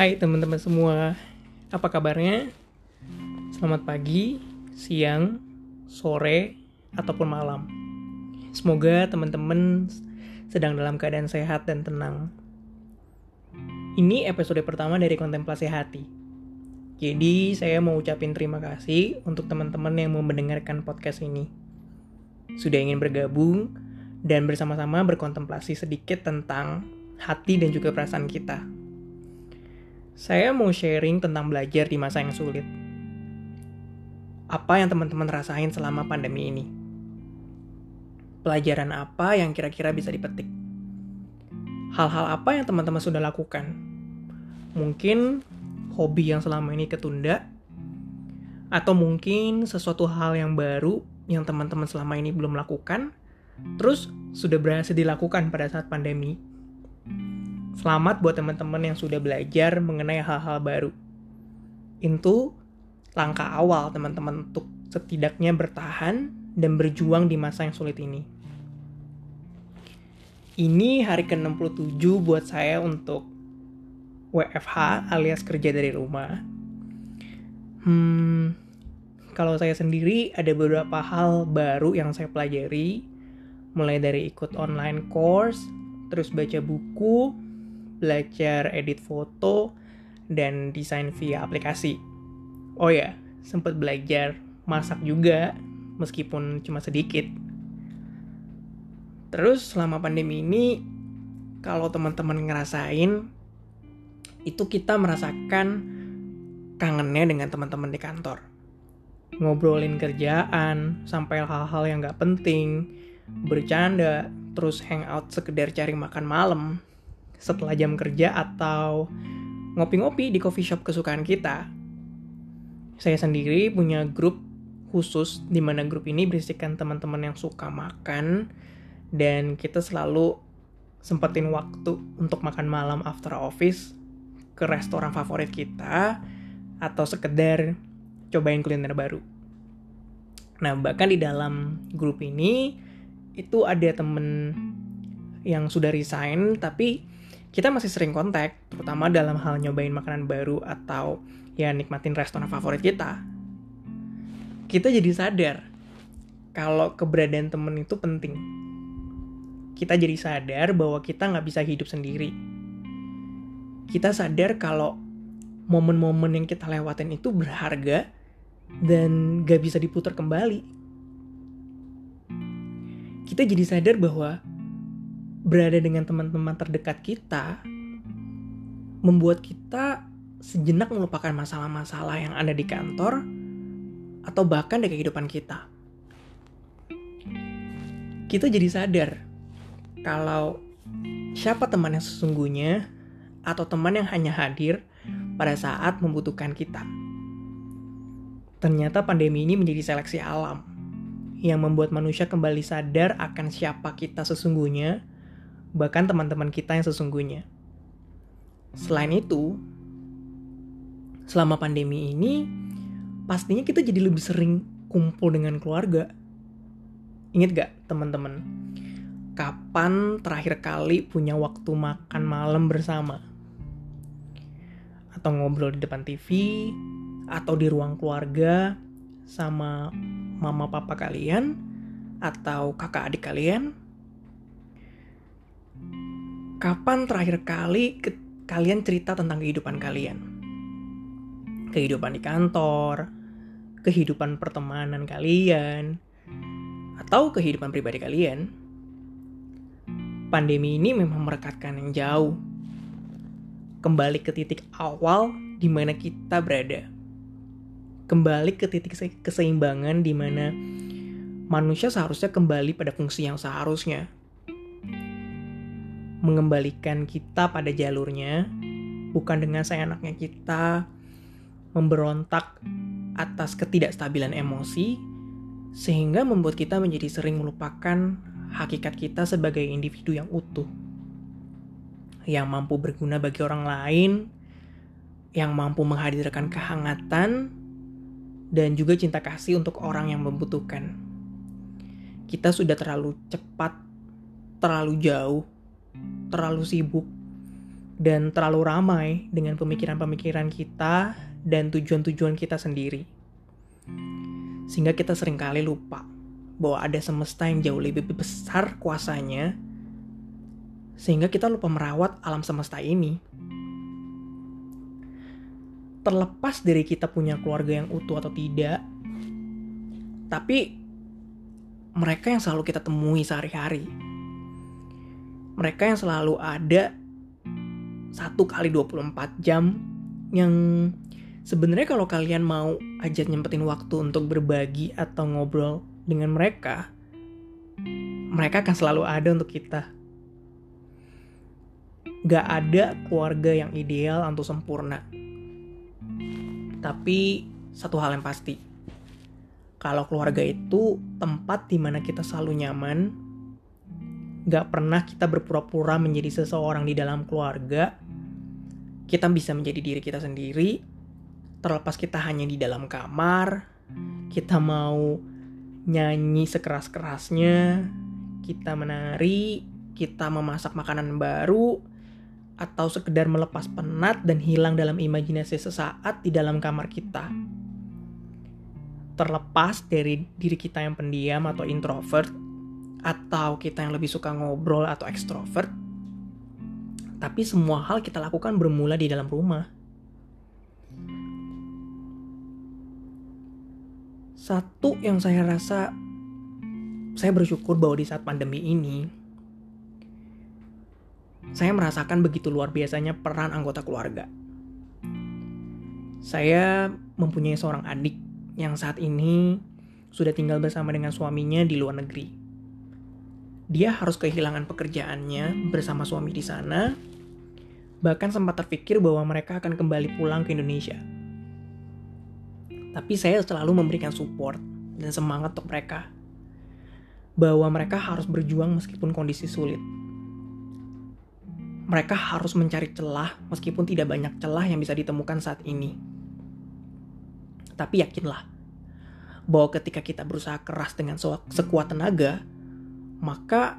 Hai teman-teman semua, apa kabarnya? Selamat pagi, siang, sore, ataupun malam. Semoga teman-teman sedang dalam keadaan sehat dan tenang. Ini episode pertama dari kontemplasi hati. Jadi saya mau ucapin terima kasih untuk teman-teman yang mau mendengarkan podcast ini. Sudah ingin bergabung dan bersama-sama berkontemplasi sedikit tentang hati dan juga perasaan kita. Saya mau sharing tentang belajar di masa yang sulit. Apa yang teman-teman rasain selama pandemi ini? Pelajaran apa yang kira-kira bisa dipetik? Hal-hal apa yang teman-teman sudah lakukan? Mungkin hobi yang selama ini ketunda, atau mungkin sesuatu hal yang baru yang teman-teman selama ini belum lakukan, terus sudah berhasil dilakukan pada saat pandemi. Selamat buat teman-teman yang sudah belajar mengenai hal-hal baru. Itu langkah awal teman-teman untuk setidaknya bertahan dan berjuang di masa yang sulit ini. Ini hari ke-67 buat saya untuk WFH alias kerja dari rumah. Hmm, kalau saya sendiri ada beberapa hal baru yang saya pelajari, mulai dari ikut online course, terus baca buku, belajar edit foto, dan desain via aplikasi. Oh ya, sempat belajar masak juga, meskipun cuma sedikit. Terus selama pandemi ini, kalau teman-teman ngerasain, itu kita merasakan kangennya dengan teman-teman di kantor. Ngobrolin kerjaan, sampai hal-hal yang gak penting, bercanda, terus hangout sekedar cari makan malam setelah jam kerja atau ngopi-ngopi di coffee shop kesukaan kita. Saya sendiri punya grup khusus di mana grup ini berisikan teman-teman yang suka makan, dan kita selalu sempetin waktu untuk makan malam after office ke restoran favorit kita atau sekedar cobain kuliner baru. Nah, bahkan di dalam grup ini itu ada temen yang sudah resign tapi kita masih sering kontak, terutama dalam hal nyobain makanan baru atau ya nikmatin restoran favorit kita. Kita jadi sadar kalau keberadaan temen itu penting kita jadi sadar bahwa kita nggak bisa hidup sendiri. Kita sadar kalau momen-momen yang kita lewatin itu berharga dan gak bisa diputar kembali. Kita jadi sadar bahwa berada dengan teman-teman terdekat kita membuat kita sejenak melupakan masalah-masalah yang ada di kantor atau bahkan di kehidupan kita. Kita jadi sadar kalau siapa teman yang sesungguhnya atau teman yang hanya hadir pada saat membutuhkan kita. Ternyata pandemi ini menjadi seleksi alam yang membuat manusia kembali sadar akan siapa kita sesungguhnya, bahkan teman-teman kita yang sesungguhnya. Selain itu, selama pandemi ini, pastinya kita jadi lebih sering kumpul dengan keluarga. Ingat gak teman-teman? kapan terakhir kali punya waktu makan malam bersama? Atau ngobrol di depan TV, atau di ruang keluarga sama mama papa kalian, atau kakak adik kalian? Kapan terakhir kali ke kalian cerita tentang kehidupan kalian? Kehidupan di kantor, kehidupan pertemanan kalian, atau kehidupan pribadi kalian? pandemi ini memang merekatkan yang jauh. Kembali ke titik awal di mana kita berada. Kembali ke titik keseimbangan di mana manusia seharusnya kembali pada fungsi yang seharusnya. Mengembalikan kita pada jalurnya, bukan dengan seenaknya kita memberontak atas ketidakstabilan emosi, sehingga membuat kita menjadi sering melupakan hakikat kita sebagai individu yang utuh, yang mampu berguna bagi orang lain, yang mampu menghadirkan kehangatan, dan juga cinta kasih untuk orang yang membutuhkan. Kita sudah terlalu cepat, terlalu jauh, terlalu sibuk, dan terlalu ramai dengan pemikiran-pemikiran kita dan tujuan-tujuan kita sendiri. Sehingga kita sering kali lupa bahwa ada semesta yang jauh lebih besar kuasanya sehingga kita lupa merawat alam semesta ini. Terlepas dari kita punya keluarga yang utuh atau tidak, tapi mereka yang selalu kita temui sehari-hari. Mereka yang selalu ada satu kali 24 jam yang sebenarnya kalau kalian mau aja nyempetin waktu untuk berbagi atau ngobrol dengan mereka, mereka akan selalu ada untuk kita gak ada keluarga yang ideal atau sempurna. Tapi satu hal yang pasti, kalau keluarga itu tempat di mana kita selalu nyaman, gak pernah kita berpura-pura menjadi seseorang di dalam keluarga, kita bisa menjadi diri kita sendiri, terlepas kita hanya di dalam kamar, kita mau nyanyi sekeras-kerasnya, kita menari, kita memasak makanan baru, atau sekedar melepas penat dan hilang dalam imajinasi sesaat di dalam kamar kita. Terlepas dari diri kita yang pendiam atau introvert, atau kita yang lebih suka ngobrol atau ekstrovert, tapi semua hal kita lakukan bermula di dalam rumah. Satu yang saya rasa saya bersyukur bahwa di saat pandemi ini saya merasakan begitu luar biasanya peran anggota keluarga. Saya mempunyai seorang adik yang saat ini sudah tinggal bersama dengan suaminya di luar negeri. Dia harus kehilangan pekerjaannya bersama suami di sana, bahkan sempat terpikir bahwa mereka akan kembali pulang ke Indonesia. Tapi saya selalu memberikan support dan semangat untuk mereka, bahwa mereka harus berjuang meskipun kondisi sulit mereka harus mencari celah meskipun tidak banyak celah yang bisa ditemukan saat ini. Tapi yakinlah bahwa ketika kita berusaha keras dengan sekuat tenaga, maka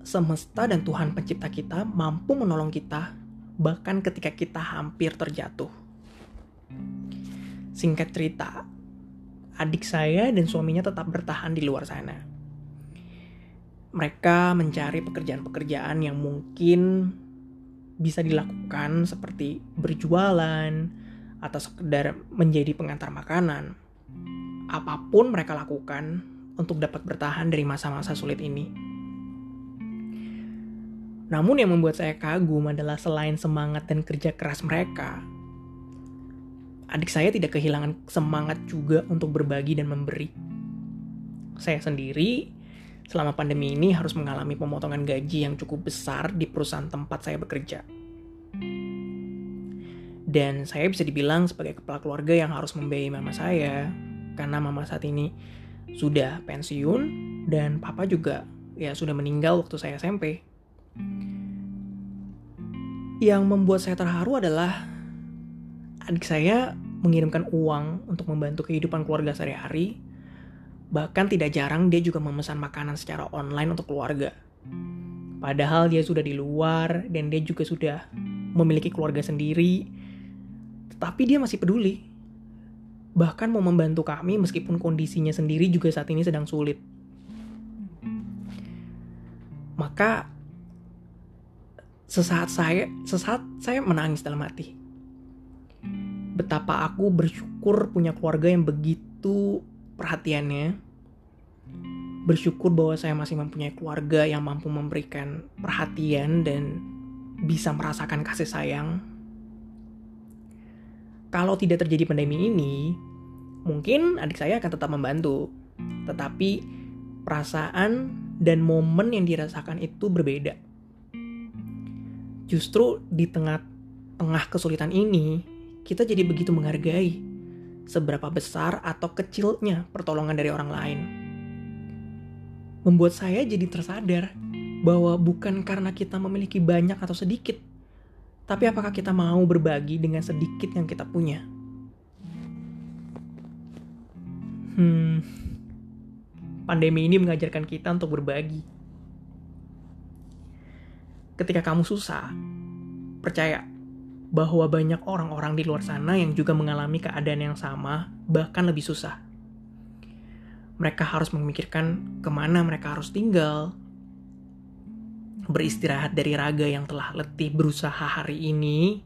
semesta dan Tuhan pencipta kita mampu menolong kita bahkan ketika kita hampir terjatuh. Singkat cerita, adik saya dan suaminya tetap bertahan di luar sana. Mereka mencari pekerjaan-pekerjaan yang mungkin bisa dilakukan seperti berjualan atau sekedar menjadi pengantar makanan. Apa pun mereka lakukan untuk dapat bertahan dari masa-masa sulit ini. Namun yang membuat saya kagum adalah selain semangat dan kerja keras mereka, adik saya tidak kehilangan semangat juga untuk berbagi dan memberi. Saya sendiri selama pandemi ini harus mengalami pemotongan gaji yang cukup besar di perusahaan tempat saya bekerja. Dan saya bisa dibilang sebagai kepala keluarga yang harus membiayai mama saya, karena mama saat ini sudah pensiun dan papa juga ya sudah meninggal waktu saya SMP. Yang membuat saya terharu adalah adik saya mengirimkan uang untuk membantu kehidupan keluarga sehari-hari Bahkan tidak jarang dia juga memesan makanan secara online untuk keluarga. Padahal dia sudah di luar dan dia juga sudah memiliki keluarga sendiri. Tetapi dia masih peduli. Bahkan mau membantu kami meskipun kondisinya sendiri juga saat ini sedang sulit. Maka sesaat saya sesaat saya menangis dalam hati. Betapa aku bersyukur punya keluarga yang begitu perhatiannya. Bersyukur bahwa saya masih mempunyai keluarga yang mampu memberikan perhatian dan bisa merasakan kasih sayang. Kalau tidak terjadi pandemi ini, mungkin adik saya akan tetap membantu. Tetapi perasaan dan momen yang dirasakan itu berbeda. Justru di tengah-tengah kesulitan ini, kita jadi begitu menghargai seberapa besar atau kecilnya pertolongan dari orang lain. Membuat saya jadi tersadar bahwa bukan karena kita memiliki banyak atau sedikit, tapi apakah kita mau berbagi dengan sedikit yang kita punya. Hmm, pandemi ini mengajarkan kita untuk berbagi. Ketika kamu susah, percaya bahwa banyak orang-orang di luar sana yang juga mengalami keadaan yang sama, bahkan lebih susah. Mereka harus memikirkan ke mana mereka harus tinggal, beristirahat dari raga yang telah letih berusaha hari ini,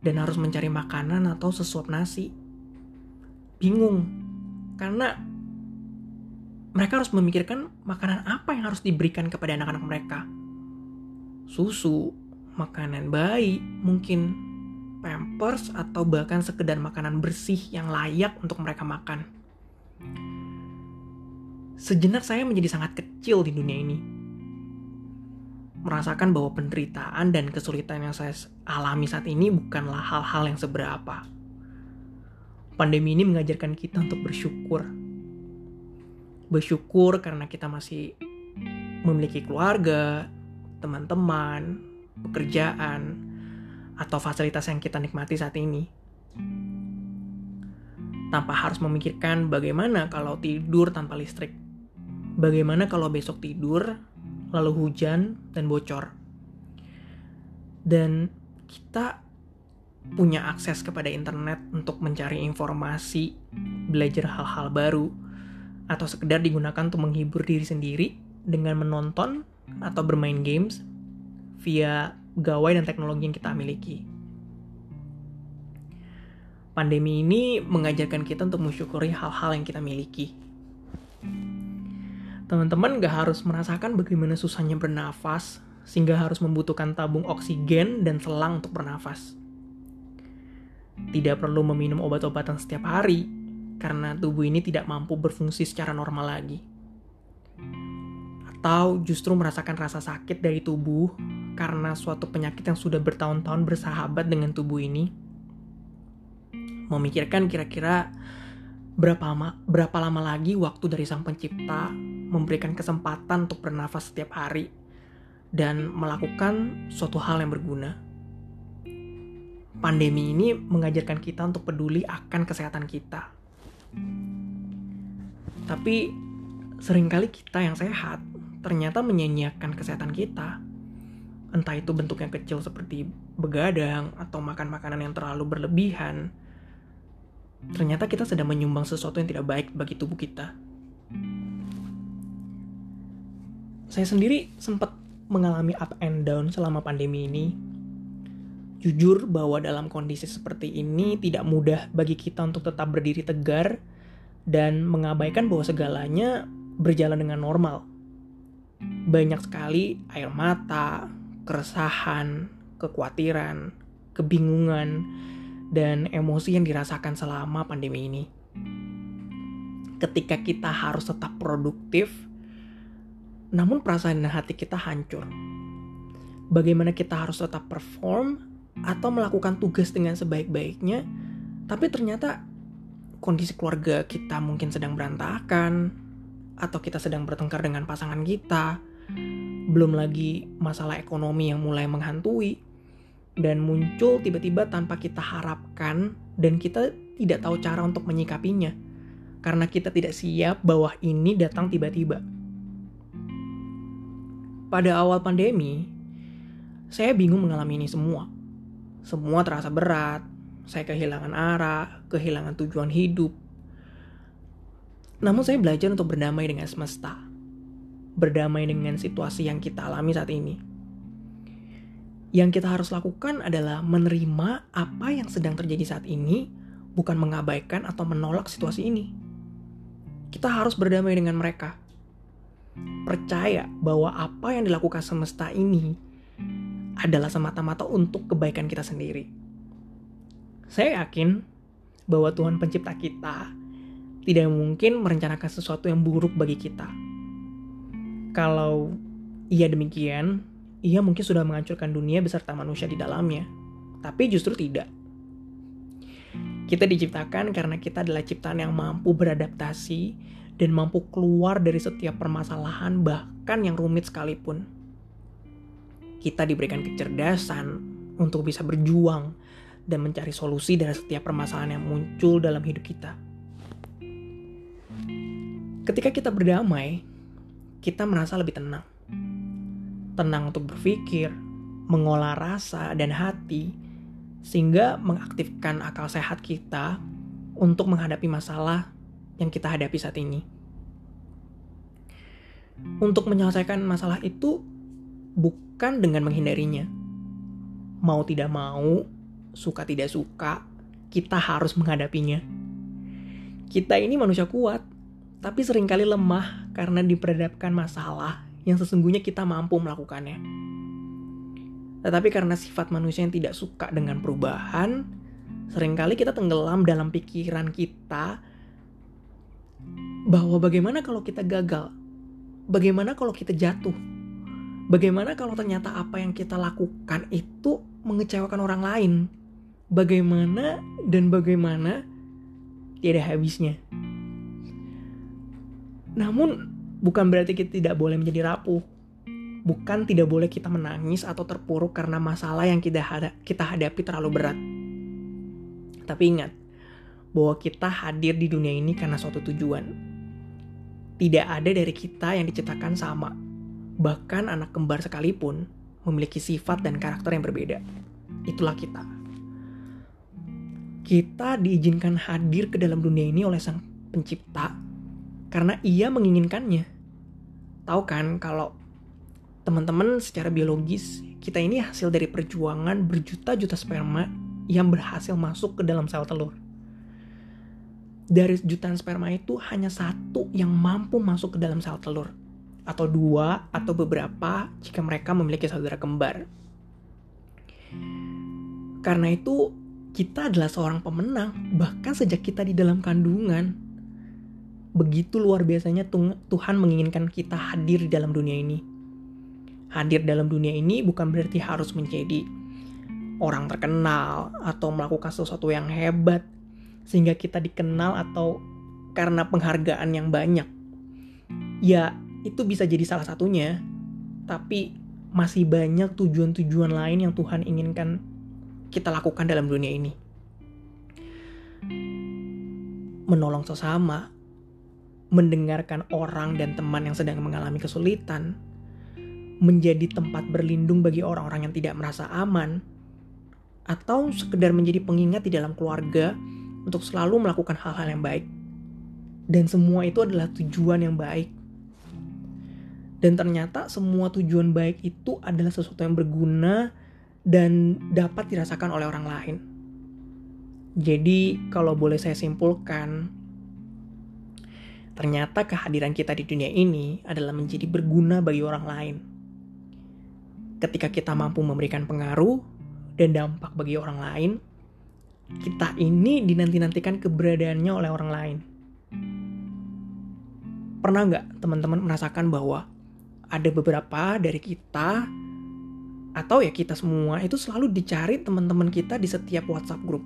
dan harus mencari makanan atau sesuap nasi. Bingung, karena mereka harus memikirkan makanan apa yang harus diberikan kepada anak-anak mereka. Susu, makanan bayi, mungkin pampers atau bahkan sekedar makanan bersih yang layak untuk mereka makan. Sejenak saya menjadi sangat kecil di dunia ini. Merasakan bahwa penderitaan dan kesulitan yang saya alami saat ini bukanlah hal-hal yang seberapa. Pandemi ini mengajarkan kita untuk bersyukur. Bersyukur karena kita masih memiliki keluarga, teman-teman, pekerjaan, atau fasilitas yang kita nikmati saat ini. Tanpa harus memikirkan bagaimana kalau tidur tanpa listrik. Bagaimana kalau besok tidur, lalu hujan dan bocor. Dan kita punya akses kepada internet untuk mencari informasi, belajar hal-hal baru, atau sekedar digunakan untuk menghibur diri sendiri dengan menonton atau bermain games via gawai dan teknologi yang kita miliki. Pandemi ini mengajarkan kita untuk mensyukuri hal-hal yang kita miliki. Teman-teman gak harus merasakan bagaimana susahnya bernafas, sehingga harus membutuhkan tabung oksigen dan selang untuk bernafas. Tidak perlu meminum obat-obatan setiap hari, karena tubuh ini tidak mampu berfungsi secara normal lagi. Atau justru merasakan rasa sakit dari tubuh karena suatu penyakit yang sudah bertahun-tahun bersahabat dengan tubuh ini. Memikirkan kira-kira berapa lama, berapa lama lagi waktu dari Sang Pencipta memberikan kesempatan untuk bernafas setiap hari dan melakukan suatu hal yang berguna. Pandemi ini mengajarkan kita untuk peduli akan kesehatan kita. Tapi sering kali kita yang sehat ternyata menyanyiakan kesehatan kita entah itu bentuk yang kecil seperti begadang atau makan makanan yang terlalu berlebihan, ternyata kita sedang menyumbang sesuatu yang tidak baik bagi tubuh kita. Saya sendiri sempat mengalami up and down selama pandemi ini. Jujur bahwa dalam kondisi seperti ini tidak mudah bagi kita untuk tetap berdiri tegar dan mengabaikan bahwa segalanya berjalan dengan normal. Banyak sekali air mata, keresahan, kekhawatiran, kebingungan, dan emosi yang dirasakan selama pandemi ini. Ketika kita harus tetap produktif, namun perasaan dan hati kita hancur. Bagaimana kita harus tetap perform atau melakukan tugas dengan sebaik-baiknya, tapi ternyata kondisi keluarga kita mungkin sedang berantakan, atau kita sedang bertengkar dengan pasangan kita, belum lagi masalah ekonomi yang mulai menghantui dan muncul tiba-tiba tanpa kita harapkan dan kita tidak tahu cara untuk menyikapinya karena kita tidak siap bahwa ini datang tiba-tiba. Pada awal pandemi, saya bingung mengalami ini semua. Semua terasa berat, saya kehilangan arah, kehilangan tujuan hidup. Namun saya belajar untuk berdamai dengan semesta berdamai dengan situasi yang kita alami saat ini. Yang kita harus lakukan adalah menerima apa yang sedang terjadi saat ini, bukan mengabaikan atau menolak situasi ini. Kita harus berdamai dengan mereka. Percaya bahwa apa yang dilakukan semesta ini adalah semata-mata untuk kebaikan kita sendiri. Saya yakin bahwa Tuhan Pencipta kita tidak mungkin merencanakan sesuatu yang buruk bagi kita kalau ia demikian, ia mungkin sudah menghancurkan dunia beserta manusia di dalamnya. Tapi justru tidak. Kita diciptakan karena kita adalah ciptaan yang mampu beradaptasi dan mampu keluar dari setiap permasalahan bahkan yang rumit sekalipun. Kita diberikan kecerdasan untuk bisa berjuang dan mencari solusi dari setiap permasalahan yang muncul dalam hidup kita. Ketika kita berdamai, kita merasa lebih tenang. Tenang untuk berpikir, mengolah rasa dan hati sehingga mengaktifkan akal sehat kita untuk menghadapi masalah yang kita hadapi saat ini. Untuk menyelesaikan masalah itu bukan dengan menghindarinya. Mau tidak mau, suka tidak suka, kita harus menghadapinya. Kita ini manusia kuat, tapi sering kali lemah karena diperhadapkan masalah yang sesungguhnya kita mampu melakukannya. Tetapi karena sifat manusia yang tidak suka dengan perubahan, sering kali kita tenggelam dalam pikiran kita bahwa bagaimana kalau kita gagal? Bagaimana kalau kita jatuh? Bagaimana kalau ternyata apa yang kita lakukan itu mengecewakan orang lain? bagaimana dan bagaimana tidak habisnya. Namun bukan berarti kita tidak boleh menjadi rapuh. Bukan tidak boleh kita menangis atau terpuruk karena masalah yang kita, hada kita hadapi terlalu berat. Tapi ingat, bahwa kita hadir di dunia ini karena suatu tujuan. Tidak ada dari kita yang diciptakan sama. Bahkan anak kembar sekalipun memiliki sifat dan karakter yang berbeda. Itulah kita kita diizinkan hadir ke dalam dunia ini oleh Sang Pencipta karena Ia menginginkannya. Tahu kan kalau teman-teman secara biologis kita ini hasil dari perjuangan berjuta-juta sperma yang berhasil masuk ke dalam sel telur. Dari jutaan sperma itu hanya satu yang mampu masuk ke dalam sel telur. Atau dua atau beberapa jika mereka memiliki saudara kembar. Karena itu kita adalah seorang pemenang, bahkan sejak kita di dalam kandungan. Begitu luar biasanya Tuhan menginginkan kita hadir di dalam dunia ini. Hadir dalam dunia ini bukan berarti harus menjadi orang terkenal atau melakukan sesuatu yang hebat sehingga kita dikenal atau karena penghargaan yang banyak. Ya, itu bisa jadi salah satunya, tapi masih banyak tujuan-tujuan lain yang Tuhan inginkan kita lakukan dalam dunia ini. Menolong sesama, mendengarkan orang dan teman yang sedang mengalami kesulitan, menjadi tempat berlindung bagi orang-orang yang tidak merasa aman, atau sekedar menjadi pengingat di dalam keluarga untuk selalu melakukan hal-hal yang baik. Dan semua itu adalah tujuan yang baik. Dan ternyata semua tujuan baik itu adalah sesuatu yang berguna dan dapat dirasakan oleh orang lain. Jadi, kalau boleh saya simpulkan, ternyata kehadiran kita di dunia ini adalah menjadi berguna bagi orang lain. Ketika kita mampu memberikan pengaruh dan dampak bagi orang lain, kita ini dinanti-nantikan keberadaannya oleh orang lain. Pernah nggak teman-teman merasakan bahwa ada beberapa dari kita atau ya kita semua itu selalu dicari teman-teman kita di setiap WhatsApp grup,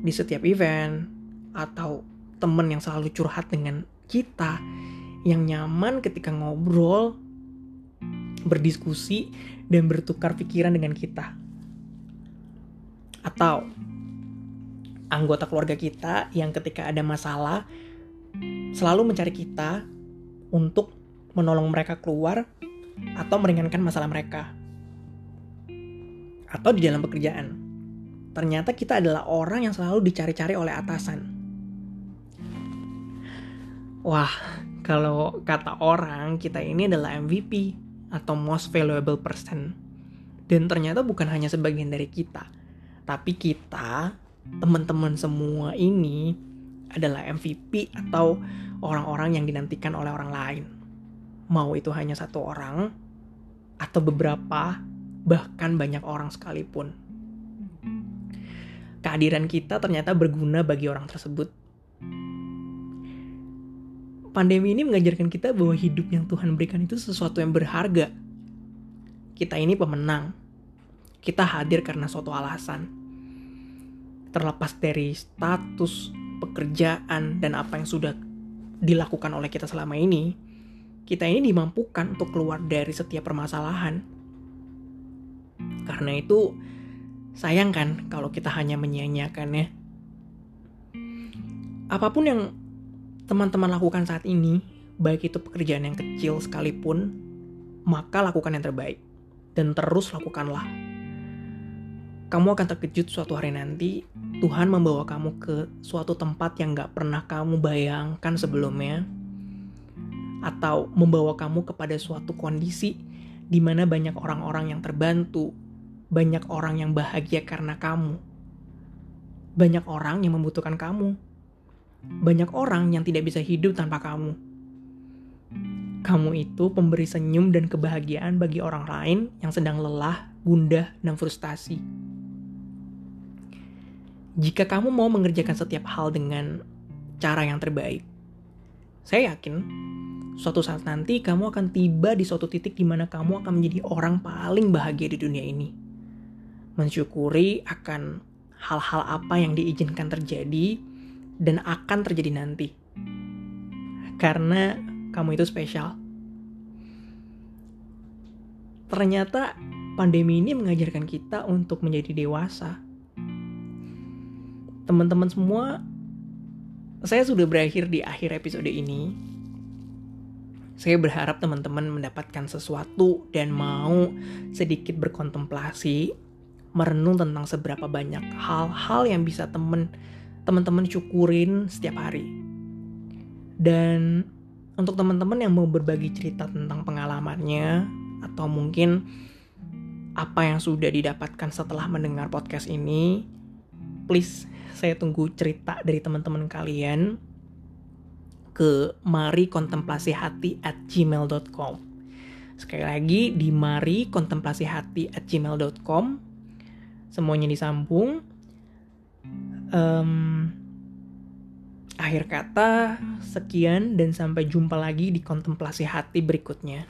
di setiap event, atau teman yang selalu curhat dengan kita, yang nyaman ketika ngobrol, berdiskusi, dan bertukar pikiran dengan kita. Atau anggota keluarga kita yang ketika ada masalah selalu mencari kita untuk menolong mereka keluar atau meringankan masalah mereka atau di dalam pekerjaan. Ternyata kita adalah orang yang selalu dicari-cari oleh atasan. Wah, kalau kata orang, kita ini adalah MVP atau most valuable person. Dan ternyata bukan hanya sebagian dari kita, tapi kita, teman-teman semua ini adalah MVP atau orang-orang yang dinantikan oleh orang lain. Mau itu hanya satu orang atau beberapa bahkan banyak orang sekalipun. Kehadiran kita ternyata berguna bagi orang tersebut. Pandemi ini mengajarkan kita bahwa hidup yang Tuhan berikan itu sesuatu yang berharga. Kita ini pemenang. Kita hadir karena suatu alasan. Terlepas dari status, pekerjaan, dan apa yang sudah dilakukan oleh kita selama ini, kita ini dimampukan untuk keluar dari setiap permasalahan karena itu sayang kan kalau kita hanya menyia-nyiakannya. Apa pun yang teman-teman lakukan saat ini, baik itu pekerjaan yang kecil sekalipun, maka lakukan yang terbaik. dan terus lakukanlah. Kamu akan terkejut suatu hari nanti Tuhan membawa kamu ke suatu tempat yang gak pernah kamu bayangkan sebelumnya atau membawa kamu kepada suatu kondisi di mana banyak orang-orang yang terbantu, banyak orang yang bahagia karena kamu, banyak orang yang membutuhkan kamu, banyak orang yang tidak bisa hidup tanpa kamu. Kamu itu pemberi senyum dan kebahagiaan bagi orang lain yang sedang lelah, gundah, dan frustasi. Jika kamu mau mengerjakan setiap hal dengan cara yang terbaik, saya yakin suatu saat nanti kamu akan tiba di suatu titik di mana kamu akan menjadi orang paling bahagia di dunia ini. Mensyukuri akan hal-hal apa yang diizinkan terjadi dan akan terjadi nanti. Karena kamu itu spesial. Ternyata pandemi ini mengajarkan kita untuk menjadi dewasa. Teman-teman semua, saya sudah berakhir di akhir episode ini. Saya berharap teman-teman mendapatkan sesuatu dan mau sedikit berkontemplasi, merenung tentang seberapa banyak hal-hal yang bisa teman teman-teman syukurin setiap hari. Dan untuk teman-teman yang mau berbagi cerita tentang pengalamannya atau mungkin apa yang sudah didapatkan setelah mendengar podcast ini, please saya tunggu cerita dari teman-teman kalian ke mari kontemplasi hati at gmail.com Sekali lagi di mari kontemplasi hati at gmail.com Semuanya disambung. Um, Akhir kata, sekian dan sampai jumpa lagi di kontemplasi hati berikutnya.